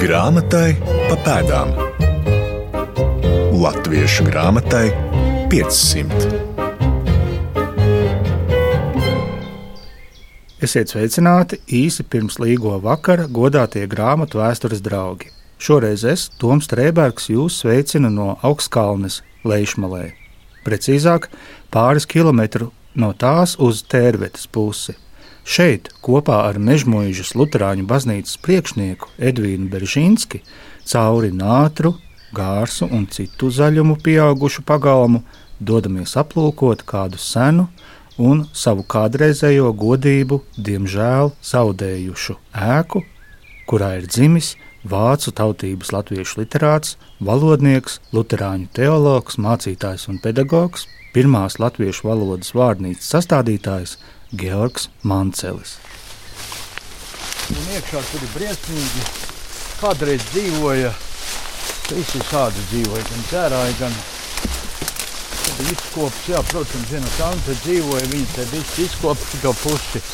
Grāmatai pa pēdām. Latviešu grāmatai 500. Esiet sveicināti īsi pirms līgo vakara, godātie grāmatu vēstures draugi. Šoreiz es, Toms Strēbergs, jūs sveicinu no augstkalnes Leišmalē. Precīzāk, pāris kilometru no tās uz Tērvetes pusi. Šeit kopā ar Mežmuīžas Lutāņu baznīcas priekšnieku Edvīnu Beržīnski cauri nātru, gārsu un citu zaļumu pieaugušu pagalmu dodamies aplūkot kādu senu un savu kādreizējo godību, diemžēl zaudējušu ēku, kurā ir dzimis vācu tautības latviešu literāts, valodnieks, luterāņu teologs, mācītājs un pedagogs, pirmās latviešu valodas vārnīcas sastādītājs Georgs Mancelis. Un iekšā tur ir briesmīgi. Kādreiz dzīvoja, visi šādi dzīvoja, gan ķērāji, gan izkops. Jā, protams, viena tante dzīvoja, viņi te visi izkopa šo pusi.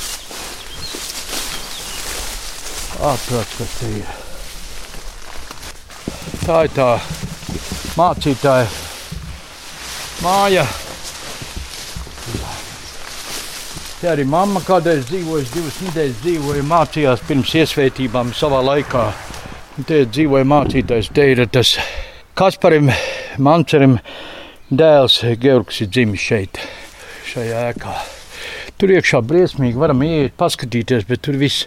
Ārprāt, kas te ir. Tā ir tā mācītāja māja. Te arī mamma kādreiz dzīvoja, divas nedēļas dzīvoja, mācījās pirms iesvētībām savā laikā. Te dzīvoja mācītājs, te ir tas Kasparim Mancerim dēls Georgs ir dzimis šeit, šajā ēkā. Tur iekšā briesmīgi varam ieiet, paskatīties, bet tur viss,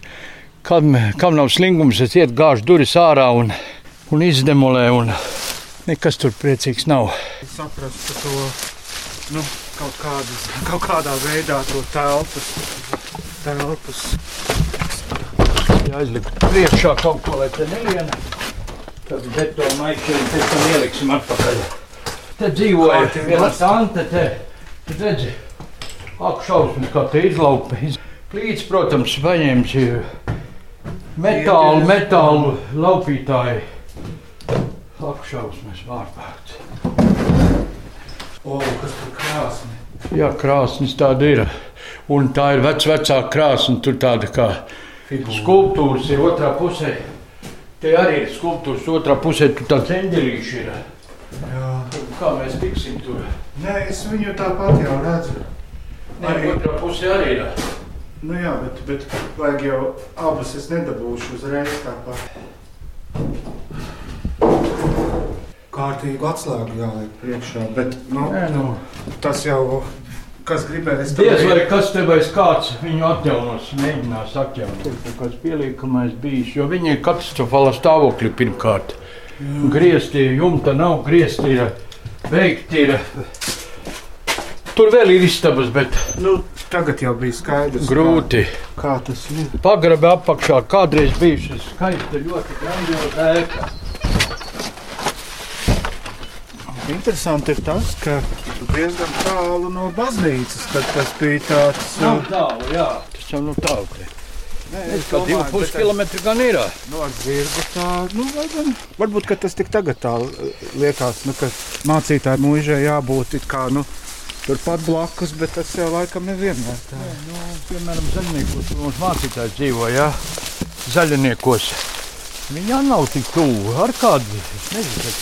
kam, kam nav slingums, es iet gāžu durvis ārā un, un izdemolē, un nekas tur priecīgs nav. Saprast to nu, kaut, kādas, kaut kādā veidā to telpas, telpas. Jāizlikt priekšā kaut ko, lai te neliena. Tad betonu maišiem pēc tam ieliksim atpakaļ. Te dzīvoja te viena tante, te, tu redzi, ak šausmas, kā te izlaupa. Iz- Plīts, protams, paņēmis metālu, metālu laupītāji. Ak šausmas, vārpārts. O, kas tur krāsni? Jā, krāsnis tāda ir. Un tā ir vec, vecā krāsna, tur tāda kā skulptūras ir otrā pusē. Te arī ir skulptūras otrā pusē, tur tāds eņģelīši ir. Jā. Kā mēs tiksim tur? Nē, es viņu tāpat jau redzu. Nē, Arī. otrā pusē arī ir. Nu jā, bet, bet vajag jau abas es nedabūšu uzreiz tāpat. Kārtīgi atslēgu jāliek priekšā, bet nu, Nē, nu, tas jau, kas gribēs, diez vai kas te vairs kāds viņu atjaunos, mēģinās atjaunot. Kāds pieliekamais bijis, jo viņi ir katastrofālā stāvoklī pirmkārt. Griezti jumta nav, griezti ir veikti. Ir. Tur vēl ir istabas, bet Nu, tagad jau bija skaidrs, grūti. Kā, kā tas ir. Pagrabi apakšā kādreiz bijusi skaista, ļoti grandioza ēka. Interesanti ir tas, ka diezgan tālu no baznīcas, tas bija tāds. Nav tālu, jā. Tas jau nav tālu. Nē, Es kā divu pus kilometru gan ir. No zirga tā, nu, vai gan, varbūt, ka tas tik tagad tā eh, liekas, nu, ka mācītāji mūžē jābūt it kā, nu, turpat blakus, bet tas jau laikam nevienmēr tā. Nu, piemēram, zaļniekos tur mums mācītājs dzīvo, jā. Zaļniekos. Viņā nav tik tuvu. Ar kādu, es nezinu,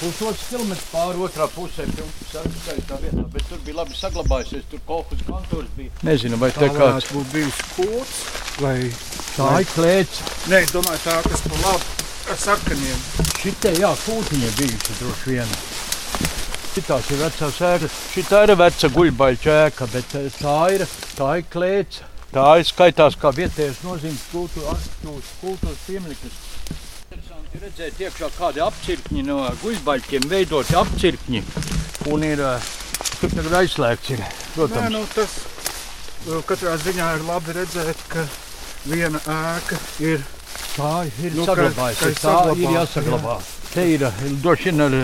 pusotrs kilometrs pāri otrā pusē, tā vietā, bet tur bija labi saglabājusies, tur kolhus kantors bija. Nezinu, vai te Tā kāds. varētu būt bijusi kods, vai, Tā ir klēts. nē, domāju tā, kas pa labi ar sakaniem. Šitie, jā, kūtiņa bijusi droši vien. Šitās ir vecās ēkas. Šitā ir veca guļbaļķa ēka, bet eh, tā ir, tā ir klēts. Tā ir skaitās kā vietējais nozīmes kultūra, kultūras, kultūras piemineklis. Redzēt iekšā kādi apcirkņi no guļbaļķiem, veidoti apcirkņi. Un ir, eh, tur tagad aizslēgts ir, Nē, protams. nu, tas uh, katrā ziņā ir labi redzēt, ka viena ēka ir Tā ir Nu, nu, saglabājusies. Tā ir jāsaglabā. Te ir eh, droši vien ar e,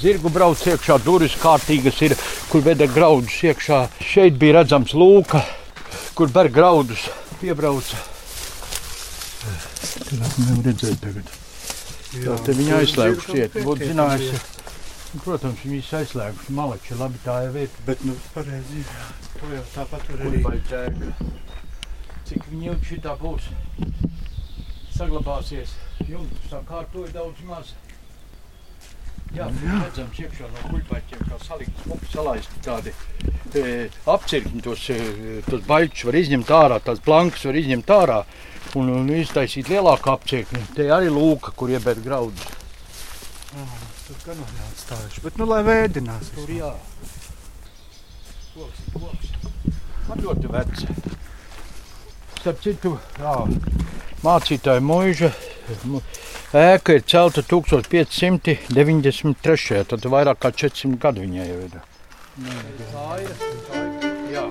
zirgu brauc iekšā, durvis kārtīgas ir, kur veda graudus iekšā. Šeit bija redzams lūka, kur ber graudus piebrauca. Tur nevar redzēt tagad. Tā te viņa aizslēguši iet. Būtu zinājis, protams, viņi visi aizslēguši malači. Labi, tā jau ir. Bet, nu, pareizi. To jau tāpat var arī Kurbaļķēga. Cik viņi jau šitā būs? saglabāsies. Jums tā kārtoja daudz maz. Jā, Jā. redzams iekšā no kuļbaļķiem, kā salikts, kopi salaisti tādi e, apcirkņi, tos, e, tos baļķus var izņemt ārā, tās plankas var izņemt ārā un, un iztaisīt lielāku apcirkni. Te arī lūka, kur iebēt graudus. Ah, tur gan nav jāatstājuši, bet nu lai vēdinās. Tur jā. Koks, koks. Man ļoti vecs. Starp citu, jā, mācītāja muiža Ēka ir celta 1593. Tad vairāk kā 400 gadu viņai jau ir. Tā ir. Jā.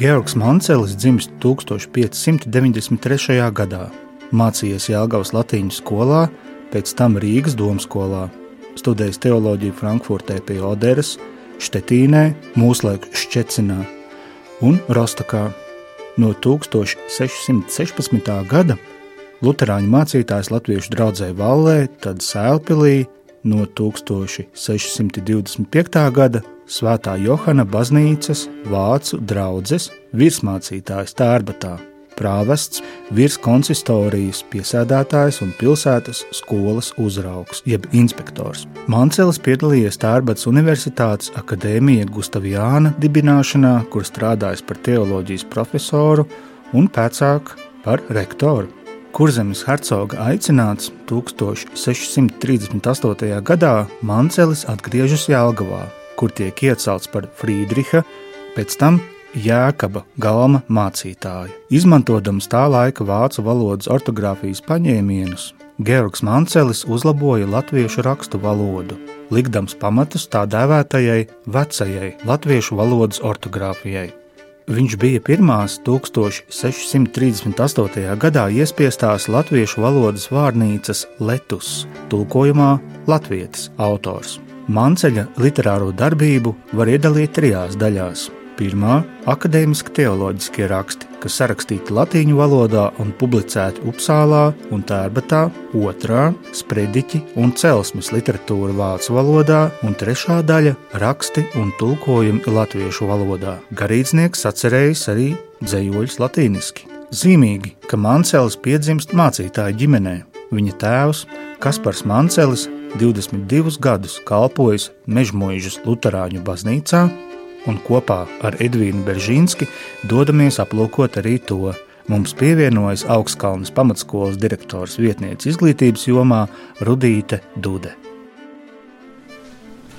Georgs Mancelis dzimis 1593. gadā. Mācījies Jālgavas Latīņu skolā, pēc tam Rīgas domskolā. Studējis teoloģiju Frankfurtē pie Oderas, Štetīnē, mūslaiku Šķecinā un Rostokā. No 1616. gada Lutāņu mācītājs Latviešu draugai Vallē, tad Sēlpilī, no 1625. gada Svētā Johana baznīcas vācu draugs virsmācītājs Tērbatā prāvests, virskonsistorijas piesēdētājs un pilsētas skolas uzraugs, jeb inspektors. Mancelis piedalījies Tērbats Universitātes akadēmija Gustaviāna dibināšanā, kur strādājis par teoloģijas profesoru un pēcāk par rektoru. Kurzemes hercoga aicināts 1638. gadā Mancelis atgriežas Jālgavā, kur tiek iecelts par Friedriha, pēc tam Jēkaba Galma mācītāja. Izmantojams tā laika vācu valodas ortogrāfijas paņēmienus, Georgs Mancelis uzlaboja latviešu rakstu valodu, likdams pamatus tā dēvētajai vecajai latviešu valodas ortogrāfijai. Viņš bija pirmās 1638. gadā iespiestās latviešu valodas vārnīcas Letus, tulkojumā Latvijas autors. Manceļa literāro darbību var iedalīt trijās daļās Pirmā - akadēmiski teoloģiskie raksti, kas sarakstīti latīņu valodā un publicēti Upsālā un Tērbatā, otrā - sprediķi un celsmes literatūra vācu valodā, un trešā daļa - raksti un tulkojumi latviešu valodā. Garīdznieks atcerējis arī dzējoļus latīniski. Zīmīgi, ka Mancēlis piedzimst mācītāju ģimenē. Viņa tēvs, Kaspars Mancelis, 22 gadus kalpojis Mežmuīžas Lutāņu baznīcā, un kopā ar Edvīnu Beržīnski dodamies aplūkot arī to. Mums pievienojas Augstskalnas pamatskolas direktors vietniece izglītības jomā Rudīte Dude.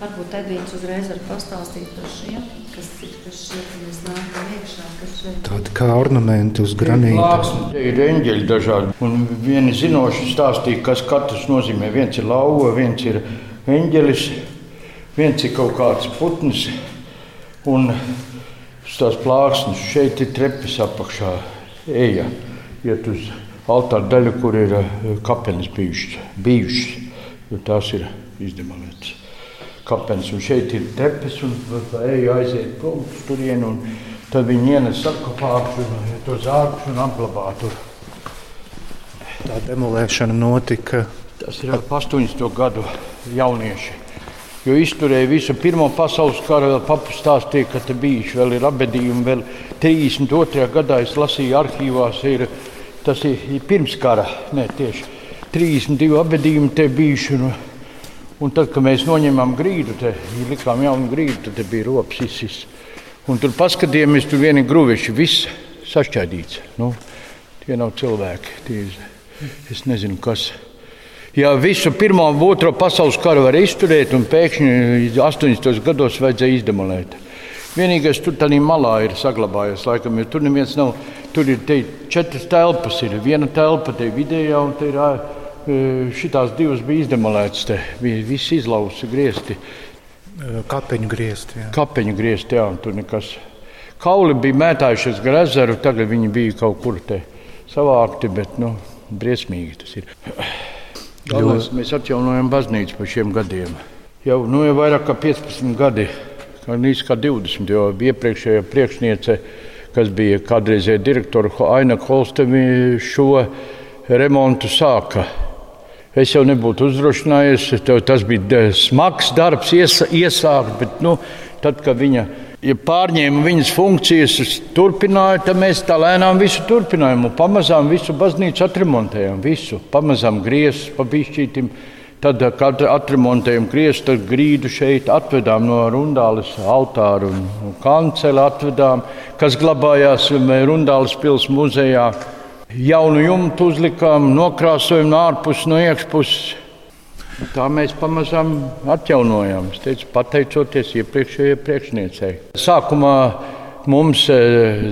Varbūt Edvīns uzreiz var pastāstīt par šiem, kas ir kas šie, ka mēs nākam Tādi kā ornamenti uz granītas. Te ir eņģeļi dažādi, un vieni zinoši stāstīja, kas katrs nozīmē. Viens ir lauva, viens ir eņģelis, viens ir kaut kāds putns, Un uz tās plāksnes šeit ir trepes apakšā. Eja, iet uz altāra daļu, kur ir eh, kapenes bijušas, bijušas jo tās ir izdemolētas. Kapenes, un šeit ir trepes, un eja aiziet prom uz turieni, un tad viņi ienes sarkopāgus, un to zārkus un apglabā tur. Tā demolēšana notika. Tas ir ap 80 gadu jaunieši jo izturēja visu Pirmā pasaules kara. Vēl papu stāstīja, ka te bijuši vēl ir abedījumi. Vēl 32. gadā es lasīju arhīvās, ir, tas ir, ir pirms kara, ne tieši 32 abedījumi te bijuši. Un, un tad, kad mēs noņēmām grīdu, te likām jaunu grīdu, tad bija rops izsis. Un tur paskatījāmies, tur vieni grūveši, viss sašķaidīts. Nu, tie nav cilvēki, tie es nezinu, kas ja visu pirmo un otro pasaules karu var izturēt, un pēkšņi 80. gados vajadzēja izdemolēt. Vienīgais tur tādā malā ir saglabājies, laikam, jo tur neviens nav. Tur ir četras telpas, ir viena telpa te vidējā, un te ir šīs divas bija izdemolētas. Te bija viss izlausts, griezti. Kapeņu griezti. Jā. Kapeņu griezti, jā, tur nekas. Kauli bija mētājušies gar ezeru, tagad viņi bija kaut kur te savākti, bet nu, briesmīgi tas ir. Galvenais, mēs atjaunojam baznīcu par šiem gadiem. Jau, nu, jau vairāk kā 15 gadi, gandrīz kā 20, jo iepriekšējā priekšniece, kas bija kādreizēja direktora Aina Holstemi, šo remontu sāka. Es jau nebūtu uzdrošinājies, tas bija smags darbs, iesa, iesākt, bet nu, tad, kad viņa ja pārņēma viņas funkcijas, turpināja, tad mēs tā lēnām visu turpinājām. Un pamazām visu baznīcu atremontējām, visu. Pamazām griezos pa bišķītim. Tad, kad atremontējām griezu, tad grīdu šeit atvedām no Rundāles altāra un, kanceli atvedām, kas glabājās Rundāles pils muzejā. Jaunu jumtu uzlikām, nokrāsojam no ārpuses, no iekšpuses. Tā mēs pamazām atjaunojām. Es teicu, pateicoties iepriekšējai priekšniecei. Sākumā mums e,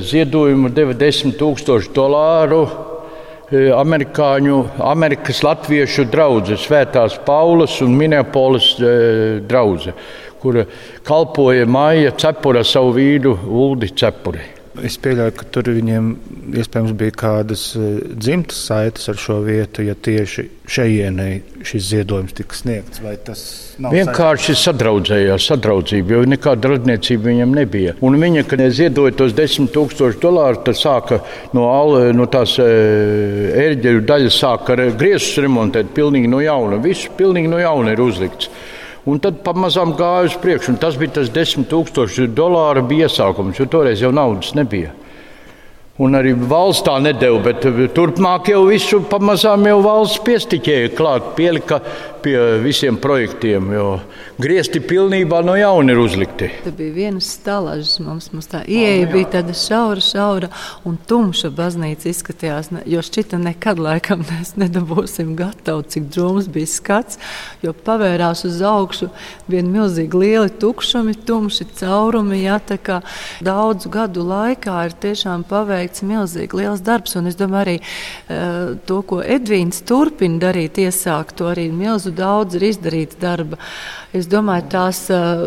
ziedojumu deva 10 tūkstoši dolāru. E, amerikāņu, Amerikas Latviešu drauga, Svētās Paulas un Minneapolis e, drauga, kur kalpoja Maija Cepura savu vīru Uldi Cepuri. Es pieļauju, ka tur viņiem iespējams bija kādas e, dzimtas saites ar šo vietu, ja tieši šejienei šis ziedojums tika sniegts. Vienkārši sadraudzējās, sadraudzība, jo nekāda radniecība viņam nebija. Un viņa, kad ziedoja tos desmit tūkstošus dolāru, tad sāka no, no tās e, ērģeļu daļas sāka griezus remontēt pilnīgi no jauna. Viss pilnīgi no jauna ir uzlikts. Un tad pamazām gāja uz priekšu. Tas bija tas 10,000 dolāru iesākums, jo toreiz jau naudas nebija. Un arī valsts tā nedēļa, bet turpmāk jau visu pamazām jau valsts piestiķēja klāt, pielika pie visiem projektiem, jo griezti pilnībā no jauna ir uzlikti. Tur bija viena stalaža, mums, mums tā ieeja oh, bija tāda šaura, šaura un tumša baznīca izskatījās, jo šķita nekad laikam mēs nedabūsim gatavu, cik drūms bija skats, jo pavērās uz augšu vien milzīgi lieli tukšumi, tumši caurumi, jā, tā kā daudzu gadu laikā ir tiešām paveikts milzīgi liels darbs, un es domāju arī uh, to, ko Edvīns turpina darīt, iesākt to arī milzu daudz ir izdarīts darba. Es domāju, tās uh,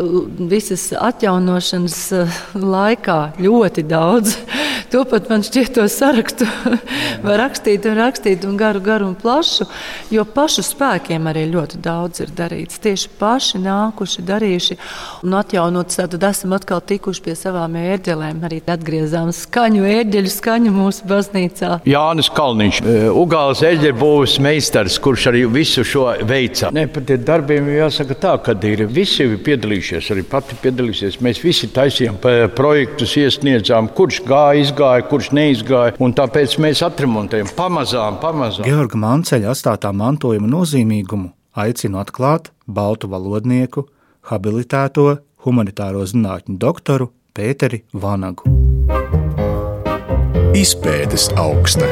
visas atjaunošanas uh, laikā ļoti daudz. To pat man šķiet, to sarakstu var rakstīt un rakstīt un garu, garu un plašu, jo pašu spēkiem arī ļoti daudz ir darīts. Tieši paši nākuši, darījuši un atjaunots. Tad esam atkal tikuši pie savām ērģelēm. Arī atgriezām skaņu, ērģeļu skaņu mūsu baznīcā. Jānis Kalniņš, Ugāls ērģeļbūves meistars, kurš arī visu šo veica. Ne, par tiem darbiem jāsaka tā, ka ir visi piedalījušies, arī pati piedalīsies. Mēs visi taisījām projektus, iesniedzām, kurš gāja, izgāja kurš neizgāja. Tāpēc mēs atremontējam pamazām, pamazām. Georga Manceļa atstātā mantojuma nozīmīgumu aicinu atklāt baltu valodnieku, habilitēto humanitāro zinātņu doktoru Pēteri Vanagu. Izpētes augsta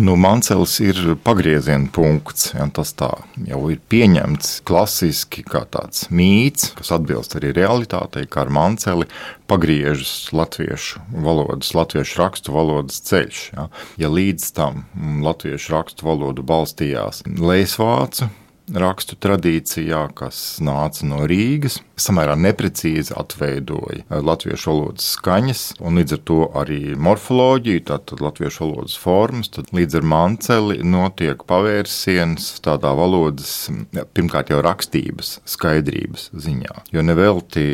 nu, Mancels ir pagrieziena punkts. Ja, tas tā jau ir pieņemts klasiski kā tāds mīts, kas atbilst arī realitātei, kā ar Manceli pagriežas latviešu valodas, latviešu rakstu valodas ceļš. Ja, ja līdz tam latviešu rakstu valodu balstījās Lēsvācu rakstu tradīcijā, kas nāca no Rīgas, samērā neprecīzi atveidoja latviešu valodas skaņas, un līdz ar to arī morfoloģiju, tātad latviešu valodas formas. Tad līdz ar manceli notiek pavērsiens tādā valodas, pirmkārt jau rakstības skaidrības ziņā, jo nevelti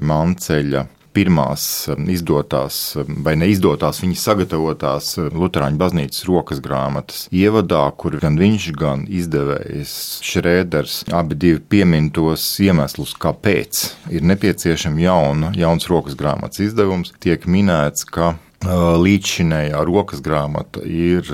manceļa pirmās um, izdotās um, vai neizdotās viņa sagatavotās um, Lutāņu baznīcas rokas grāmatas ievadā, kur gan viņš, gan izdevējs Šrēders abi piemin tos iemeslus, kāpēc ir nepieciešama jauna, jauns rokas grāmatas izdevums, tiek minēts, ka līdzšinējā rokas grāmata ir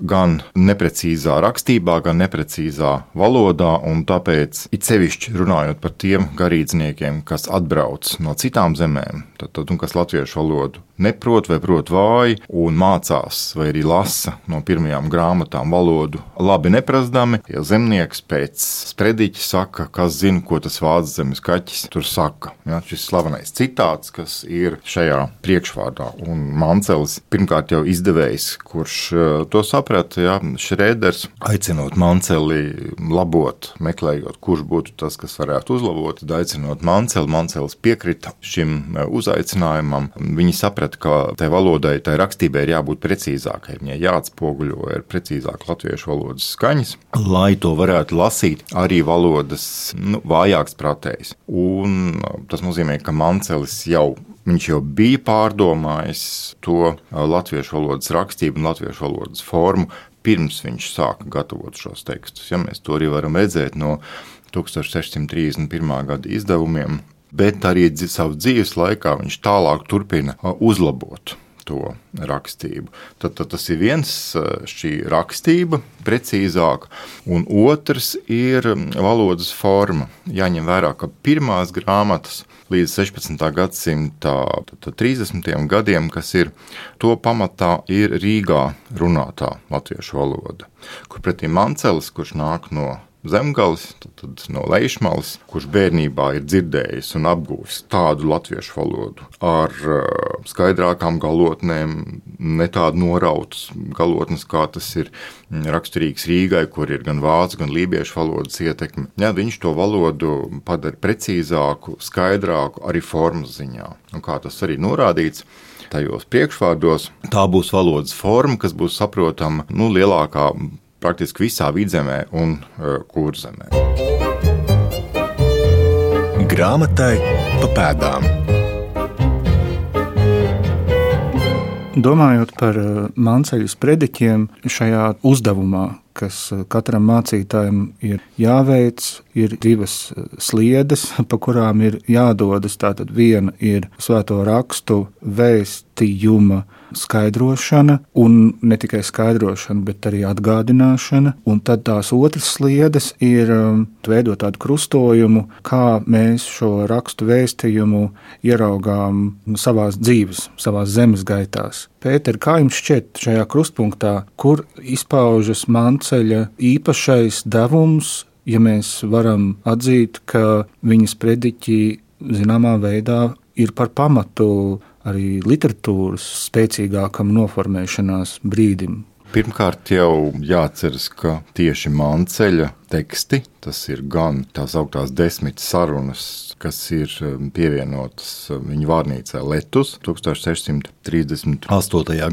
gan neprecīzā rakstībā, gan neprecīzā valodā, un tāpēc it sevišķi runājot par tiem garīdzniekiem, kas atbrauc no citām zemēm, tad, tad, un kas latviešu valodu neprot vai prot vāji un mācās vai arī lasa no pirmajām grāmatām valodu labi neprasdami. Ja zemnieks pēc sprediķa saka, kas zina, ko tas vācu zemes kaķis tur saka. Ja, šis slavenais citāts, kas ir šajā priekšvārdā. Un Mancels pirmkārt jau izdevējs, kurš eh, to saprata, ja, Šrēders aicinot Manceli labot, meklējot, kurš būtu tas, kas varētu uzlabot, tad aicinot Manceli, Mancels piekrita šim eh, uzaicinājumam. Viņi saprata, ka tai valodai, tai rakstībai ir jābūt precīzākai. Viņai jāatspoguļo ar precīzāk latviešu valodas skaņas, lai to varētu lasīt arī valodas nu, vājāks pratējs. Un tas nozīmē, ka Mancelis jau Viņš jau bija pārdomājis to latviešu valodas rakstību un latviešu valodas formu, pirms viņš sāka gatavot šos tekstus. Ja mēs to arī varam redzēt no 1631. gada izdevumiem, bet arī savu dzīves laikā viņš tālāk turpina uzlabot to rakstību. Tad, tad tas ir viens šī rakstība, precīzāk, un otrs ir valodas forma. Jāņem vērā, ka pirmās grāmatas līdz 16. gadsimta 30. gadiem, kas ir to pamatā, ir Rīgā runātā latviešu valoda, kur pretī Mancelis, kurš nāk no zemgālis, tad, no lejšmalas, kurš bērnībā ir dzirdējis un apgūlis tādu latviešu valodu ar uh, skaidrākām galotnēm, ne tādu norautas galotnes, kā tas ir raksturīgs Rīgai, kur ir gan vācu, gan lībiešu valodas ietekme. Jā, viņš to valodu padara precīzāku, skaidrāku arī formas ziņā. Un kā tas arī norādīts, tajos priekšvārdos. Tā būs valodas forma, kas būs saprotama nu, lielākā praktiski visā vidzemē un uh, kurzemē. Grāmatai pa pēdām. Domājot par uh, Manceļas prediķiem šajā uzdevumā, kas uh, katram mācītājam ir jāveic, ir divas sliedes, pa kurām ir jādodas. Tātad viena ir svēto rakstu vēstījuma skaidrošana, un ne tikai skaidrošana, bet arī atgādināšana. Un tad tās otras sliedes ir um, veidot tādu krustojumu, kā mēs šo rakstu vēstījumu ieraugām savā dzīves, savā zemes gaitās. Pēter, kā jums šķiet šajā krustpunktā, kur izpaužas manceļa īpašais devums, ja mēs varam atzīt, ka viņas prediķi zināmā veidā ir par pamatu arī literatūras spēcīgākam noformēšanās brīdim. Pirmkārt, jau jāatceras, ka tieši Manceļa teksti, tas ir gan tās augtās desmit sarunas, kas ir um, pievienotas um, viņa vārnīcā Letus 1638.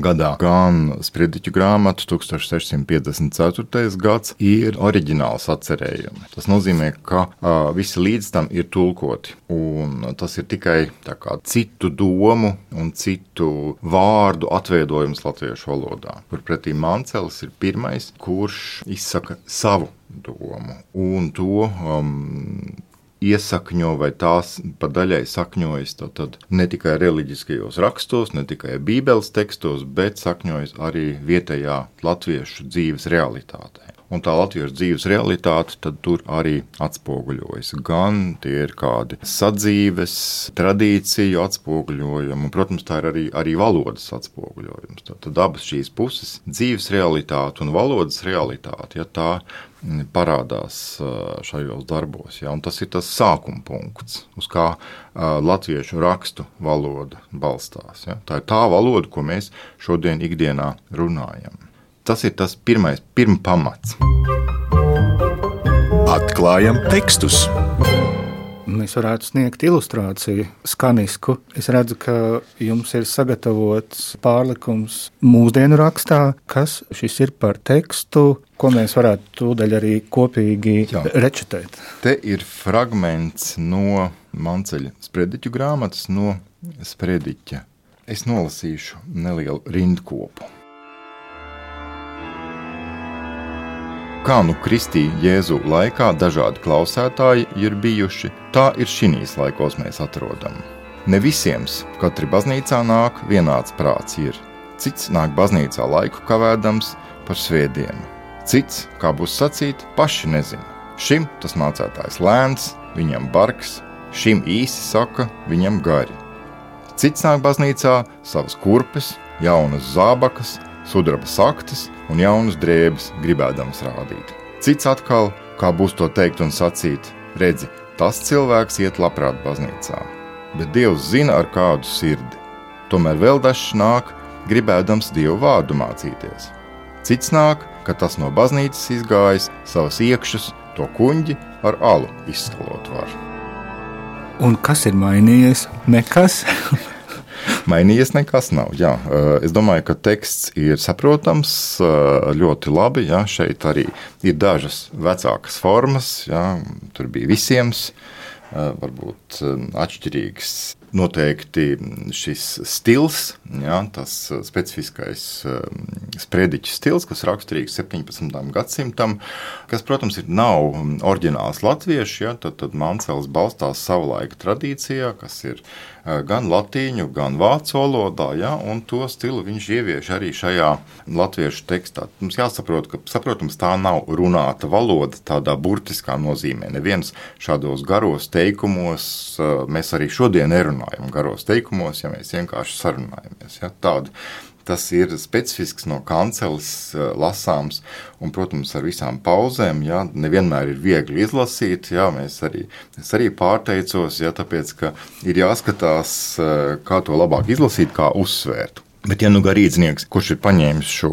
gadā, gan Spriediķu grāmata 1654. gads ir oriģināls atcerējumi. Tas nozīmē, ka uh, visi līdz tam ir tulkoti, un tas ir tikai kā, citu domu un citu vārdu atveidojums latviešu valodā, kur pretī Mancelis ir pirmais, kurš izsaka savu domu. Un to um, iesakņo vai tās pa daļai sakņojas tad ne tikai reliģiskajos rakstos, ne tikai Bībeles tekstos, bet sakņojas arī vietējā latviešu dzīves realitātē. Un tā latviešu dzīves realitāte tur arī atspoguļojas. Gan tie ir kādi sadzīves, tradīciju atspoguļojumi, un, protams, tā ir arī, arī valodas atspoguļojums. Tad, tad abas šīs puses, dzīves realitāte un valodas realitāte, ja tā parādās šajos darbos. Ja, tas ir tas sākuma punkts, uz kā latviešu rakstu valoda balstās. Ja. Tā ir tā valoda, ko mēs šodien ikdienā runājam. Tas ir tas pirmais, pirmais pamats. Atklājam tekstus. Mēs varētu sniegt ilustrāciju, skanisku. Es redzu, ka jums ir sagatavots pārlikums mūsdienu rakstā, kas šis ir par tekstu, ko mēs varētu tūdaļ arī kopīgi Jā. rečitēt. Te ir fragments no Manceļa sprediķu grāmatas, no sprediķa. Es nolasīšu nelielu rindkopu. Kā nu kristīja Jēzu laikā dažādi klausētāji ir bijuši, tā ir šīs laikos mēs atrodam. Ne visiem katru baznīcā nāk vienāds prāts ir. Cits nāk baznīcā laiku kavēdams par svētdienu. Cits, kā būs sacīt, paši nezina. Šim tas mācētājs lēns, viņam bargs, šim īsi saka, viņam gari. Cits nāk baznīcā savas kurpes, jaunas zābakas, sudraba saktas un jaunas drēbes gribēdams rādīt. Cits atkal, kā būs to teikt un sacīt, redzi, tas cilvēks iet labprāt baznīcā, bet Dievs zina ar kādu sirdi. Tomēr vēl dažs nāk, gribēdams Dievu vārdu mācīties. Cits nāk, ka tas no baznīcas izgājis savas iekšas, to kuģi ar alu izskalot var. Un kas ir mainījies? Nekas. Mainījies nekas nav. Jā. Es domāju, ka teksts ir saprotams ļoti labi. Jā. Šeit arī ir dažas vecākas formas. Jā. Tur bija visiem varbūt atšķirīgs. Noteikti šis stils, jā, tas specifiskais sprediķa stils, kas raksturīgs 17. gadsimtam, kas, protams, ir nav oriģināls latviešu, ja, tad, tad Mancels balstās savulaika tradīcijā, kas ir gan latīņu, gan vācu valodā, ja, un to stilu viņš ievieš arī šajā latviešu tekstā. Mums jāsaprot, ka, saprotams, tā nav runāta valoda tādā burtiskā nozīmē. Neviens šādos garos teikumos, mēs arī šodien nerunājam garos teikumos, ja mēs vienkārši sarunājamies. Ja, tāda Tas ir specifisks no kanceles eh, lasāms, un, protams, ar visām pauzēm. Jā, nevienmēr ir viegli izlasīt. Jā, arī, es arī pārteicos, jā, tāpēc, ka ir jāskatās, eh, kā to labāk izlasīt, kā uzsvērt. Bet, ja nu garīdznieks, kurš ir paņēmis šo,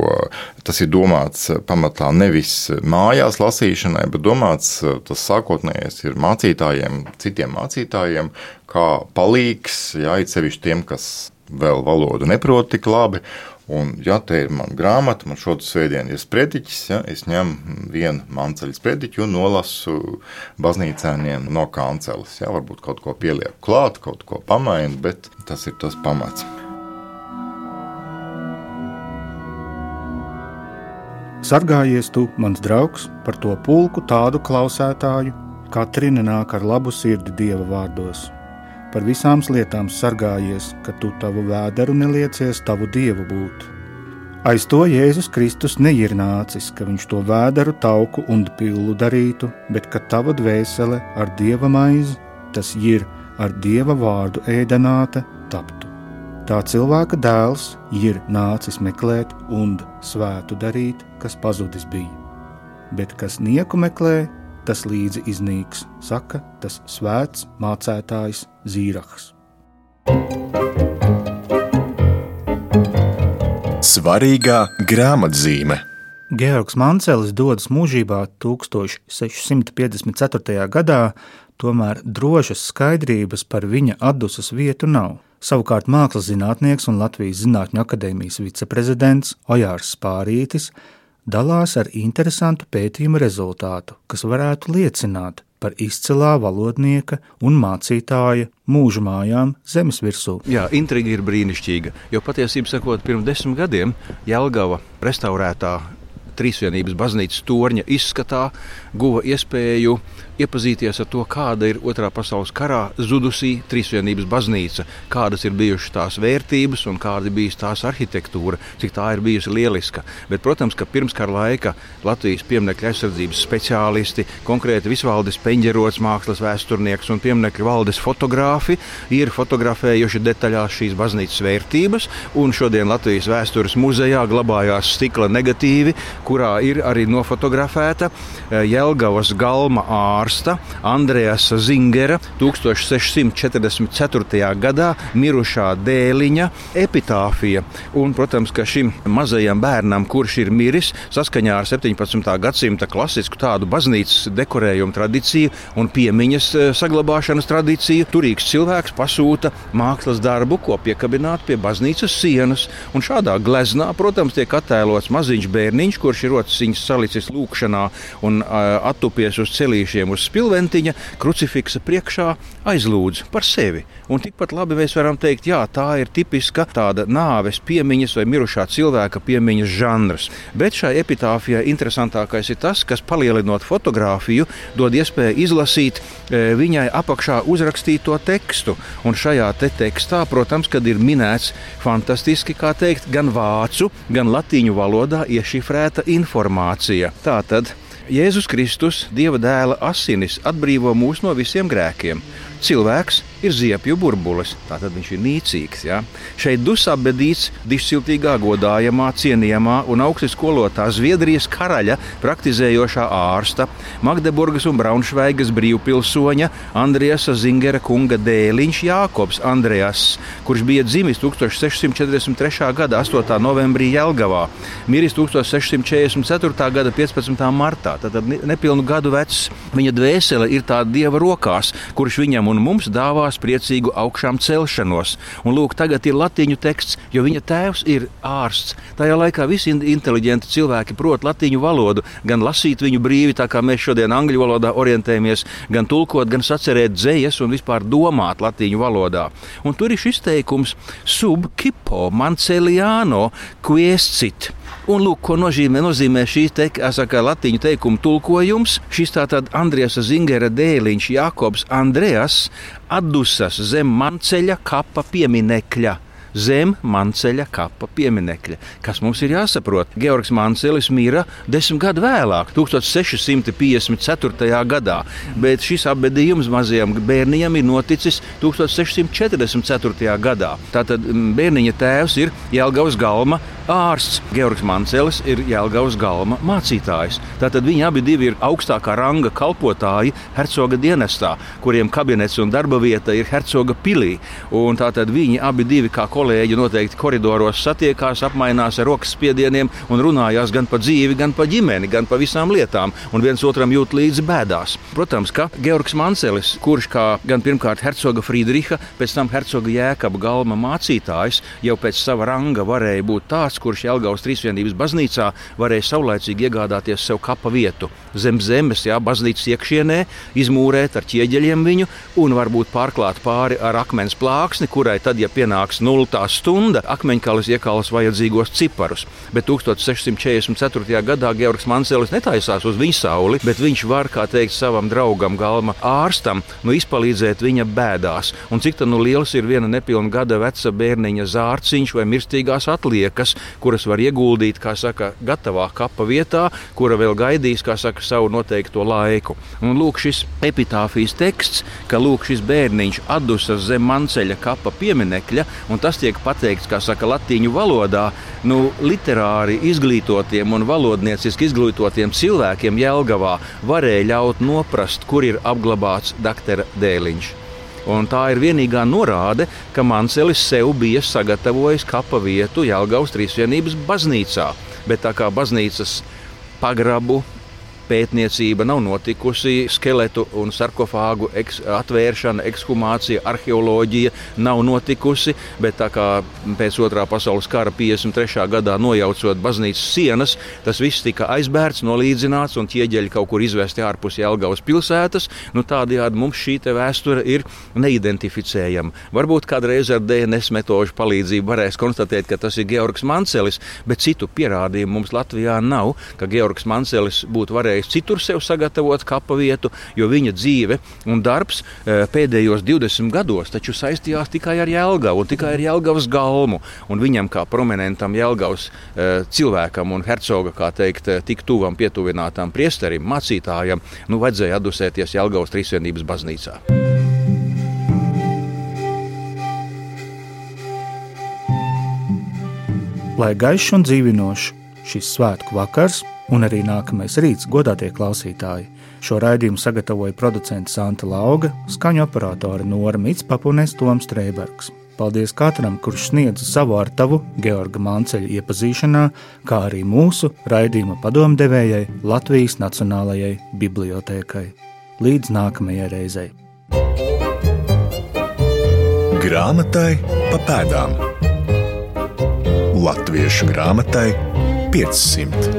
tas ir domāts eh, pamatā nevis mājās lasīšanai, bet domāts tas sākotnējais ir mācītājiem, citiem mācītājiem, kā palīgs, jā, it sevišķi tiem, kas vēl valodu neprotu tik labi. Un, ja te ir mana grāmata, man šodien svētdien ir sprediķis, ja, es ņemu vienu manceļu sprediķu un nolasu baznīcēniem no kanceles. Ja, varbūt kaut ko pielieku klāt, kaut ko pamainu, bet tas ir tas pamats. Sargājies tu, mans draugs, par to pulku tādu klausētāju, katrina nāk ar labu sirdi Dieva vārdos par visām lietām sargājies, ka tu tavu vēderu neliecies tavu dievu būt. Aiz to Jēzus Kristus neir nācis, ka viņš to vēderu, tauku un pilnu darītu, bet ka tava dvēsele ar dieva maizi, tas ir ar dieva vārdu ēdenāta, taptu. Tā cilvēka dēls ir nācis meklēt un svētu darīt, kas pazudis bija, bet kas nieku meklē, tas līdzi iznīks, saka tas svēts mācētājs Zīrahs. Svarīgā grāmatzīme. Georgs Mancelis dodas mūžībā 1654. gadā, tomēr drošas skaidrības par viņa atdusas vietu nav. Savukārt mākslas zinātnieks un Latvijas Zinātņu akadēmijas viceprezidents Ojārs Spārītis dalās ar interesantu pētījumu rezultātu, kas varētu liecināt par izcilā valodnieka un mācītāja mūža mājām zemes virsū. Jā, intriga ir brīnišķīga, jo patiesībā pirms desmit gadiem Jelgava restaurētā Trīsvienības baznīcas torņa izskatā guva iespēju iepazīties ar to, kāda ir Otrā pasaules karā zudusī Trīsvienības baznīca, kādas ir bijušas tās vērtības un kāda ir bijusi tās arhitektūra, cik tā ir bijusi lieliska. Bet, protams, ka pirms kara laika Latvijas pieminiektu aizsardzības speciālisti, konkrēti Visvaldis Peņģerots, mākslas vēsturnieks un pieminiektu valdes fotogrāfi ir fotografējuši detaļās šīs baznīcas vērtības, un šodien Latvijas vēstures muzejā glabājās stikla negatīvi, kurā ir arī nofotografēta eh, Jelgavas galma ārsta ārsta Andrejas Zingera 1644. gadā mirušā dēliņa epitāfija. Un, protams, ka šim mazajam bērnam, kurš ir miris, saskaņā ar 17. gadsimta klasisku tādu baznīcas dekorējumu tradīciju un piemiņas e, saglabāšanas tradīciju, turīgs cilvēks pasūta mākslas darbu, ko piekabināt pie baznīcas sienas. Un šādā gleznā, protams, tiek attēlots maziņš bērniņš, kurš ir rociņš salicis lūkšanā un uh, attupies uz celīšiem uz uz spilventiņa, krucifiksa priekšā aizlūdz par sevi. Un tikpat labi mēs varam teikt, jā, tā ir tipiska tāda nāves piemiņas vai mirušā cilvēka piemiņas žanrs. Bet šai epitāfijai interesantākais ir tas, kas palielinot fotografiju, dod iespēju izlasīt e, viņai apakšā uzrakstīto tekstu. Un šajā te tekstā, protams, kad ir minēts fantastiski, kā teikt, gan vācu, gan latīņu valodā iešifrēta informācija. Tātad Jēzus Kristus, Dieva dēla asinis, atbrīvo mūs no visiem grēkiem. Cilvēks ir ziepju burbulis, tātad viņš ir nīcīgs. Ja? Šeit dusā bedīts dišsiltīgā, godājamā, cienījamā un augsti skolotā Zviedrijas karaļa praktizējošā ārsta, Magdeburgas un Braunšveigas brīvpilsoņa Andriesa Zingera kunga dēliņš Jākops Andrejas, kurš bija dzimis 1643. gada 8. novembrī Jelgavā, miris 1644. gada 15. martā, tātad nepilnu gadu vecs. Viņa dvēsele ir tā dieva rokās, kurš viņam un mums dāvās priecīgu augšām celšanos. Un lūk, tagad ir latīņu teksts, jo viņa tēvs ir ārsts. Tajā laikā visi inteliģenti cilvēki prot latīņu valodu, gan lasīt viņu brīvi, tā kā mēs šodien angļu valodā orientējamies, gan tulkot, gan sacerēt dzējas un vispār domāt latīņu valodā. Un tur ir šis teikums sub kipo manceliano quiescit Un lūk, ko nozīmē, nozīmē šī te, saka, latīņu teikuma tulkojums. Šis tātad Andrijas Zingera dēliņš Jākobs Andrejas atdusas zem manceļa kapa pieminekļa zem Manceļa kapa pieminekļa. Kas mums ir jāsaprot? Georgs Mancelis mira desmit gadu vēlāk, 1654. gadā, bet šis apbedījums mazajam bērnam ir noticis 1644. gadā. Tātad bērniņa tēvs ir Jelgavas galma ārsts. Georgs Mancelis ir Jelgavas galma mācītājs. Tātad viņi abi ir augstākā ranga kalpotāji hercoga dienestā, kuriem kabinets un darba vieta ir hercoga pilī. Un tātad viņi abi kā kolēģi noteikti koridoros satiekās, apmainās ar rokas spiedieniem un runājās gan par dzīvi, gan par ģimeni, gan par visām lietām, un viens otram jūt līdzi bēdās. Protams, ka Georgs Mancelis, kurš kā gan pirmkārt hercoga Friedriha, pēc tam hercoga Jēkaba galma mācītājs, jau pēc sava ranga varēja būt tāds, kurš Jelgavas Trīsvienības baznīcā varēja saulēcīgi iegādāties sev kapa vietu zem zemes, jā, baznīcas iekšienē, izmūrēt ar ķieģeļiem viņu un varbūt pārklāt pāri ar akmens plāksni, kurai tad, ja pienāks nulle nultā stunda akmeņkalis iekalas vajadzīgos ciparus. Bet 1644. gadā Georgs Manselis netaisās uz viņa sauli, bet viņš var, kā teikt, savam draugam, galma ārstam, nu, izpalīdzēt viņa bēdās. Un cik nu liels ir viena nepilna gada veca bērniņa zārciņš vai mirstīgās atliekas, kuras var ieguldīt, kā saka, gatavā kapa vietā, kura vēl gaidīs, kā saka, savu noteikto laiku. Un lūk, šis epitāfijas teksts, ka lūk, šis bērniņš atdusas zem manceļa kapa pieminekļa, un tas tiek pateikts, kā saka, latīņu valodā, nu, literāri izglītotiem un valodnieciski izglītotiem cilvēkiem Jelgavā varēja ļaut noprast, kur ir apglabāts doktora dēliņš. Un tā ir vienīgā norāde, ka Manselis sev bija sagatavojis kapa vietu Jelgavas Trīsvienības baznīcā. Bet tā kā baznīcas pagrabu pētniecība nav notikusi, skeletu un sarkofāgu eks, atvēršana, ekshumācija, arheoloģija nav notikusi. Bet tā kā pēc otrā pasaules kara 53. gadā nojaucot baznīcas sienas, tas viss tika aizbērts, nolīdzināts un ķieģeļi kaut kur izvesti ārpus Jelgavas pilsētas. Nu, tādējādi mums šī vēsture ir neidentificējama. Varbūt kādreiz ar DNS metožu palīdzību varēs konstatēt, ka tas ir Georgs Mancelis, bet citu pierādījumu mums Latvijā nav, ka Georgs Mancelis būtu varējis varējis citur sev sagatavot kapa vietu, jo viņa dzīve un darbs e, pēdējos 20 gados taču saistījās tikai ar Jēlgavu un tikai ar Jēlgavas galmu. Un viņam kā prominentam Jēlgavas e, cilvēkam un hercoga, kā teikt, e, tik tuvam pietuvinātam priesterim, mācītājam, nu vajadzēja atdusēties Jēlgavas Trīsvienības baznīcā. Lai gaišs un dzīvinošs šis svētku vakars un arī nākamais rīts, godātie klausītāji. Šo raidījumu sagatavoja producents Santa Lauga, skaņu operātore Nora Mitspapa un Toms Streibergs. Paldies katram, kurš sniedz savu ar tavu Georga Manceļa iepazīšanā, kā arī mūsu raidījuma padomdevējai Latvijas Nacionālajai Bibliotēkai. Līdz nākamajai reizei! Grāmatai pa pēdām Latviešu grāmatai 500.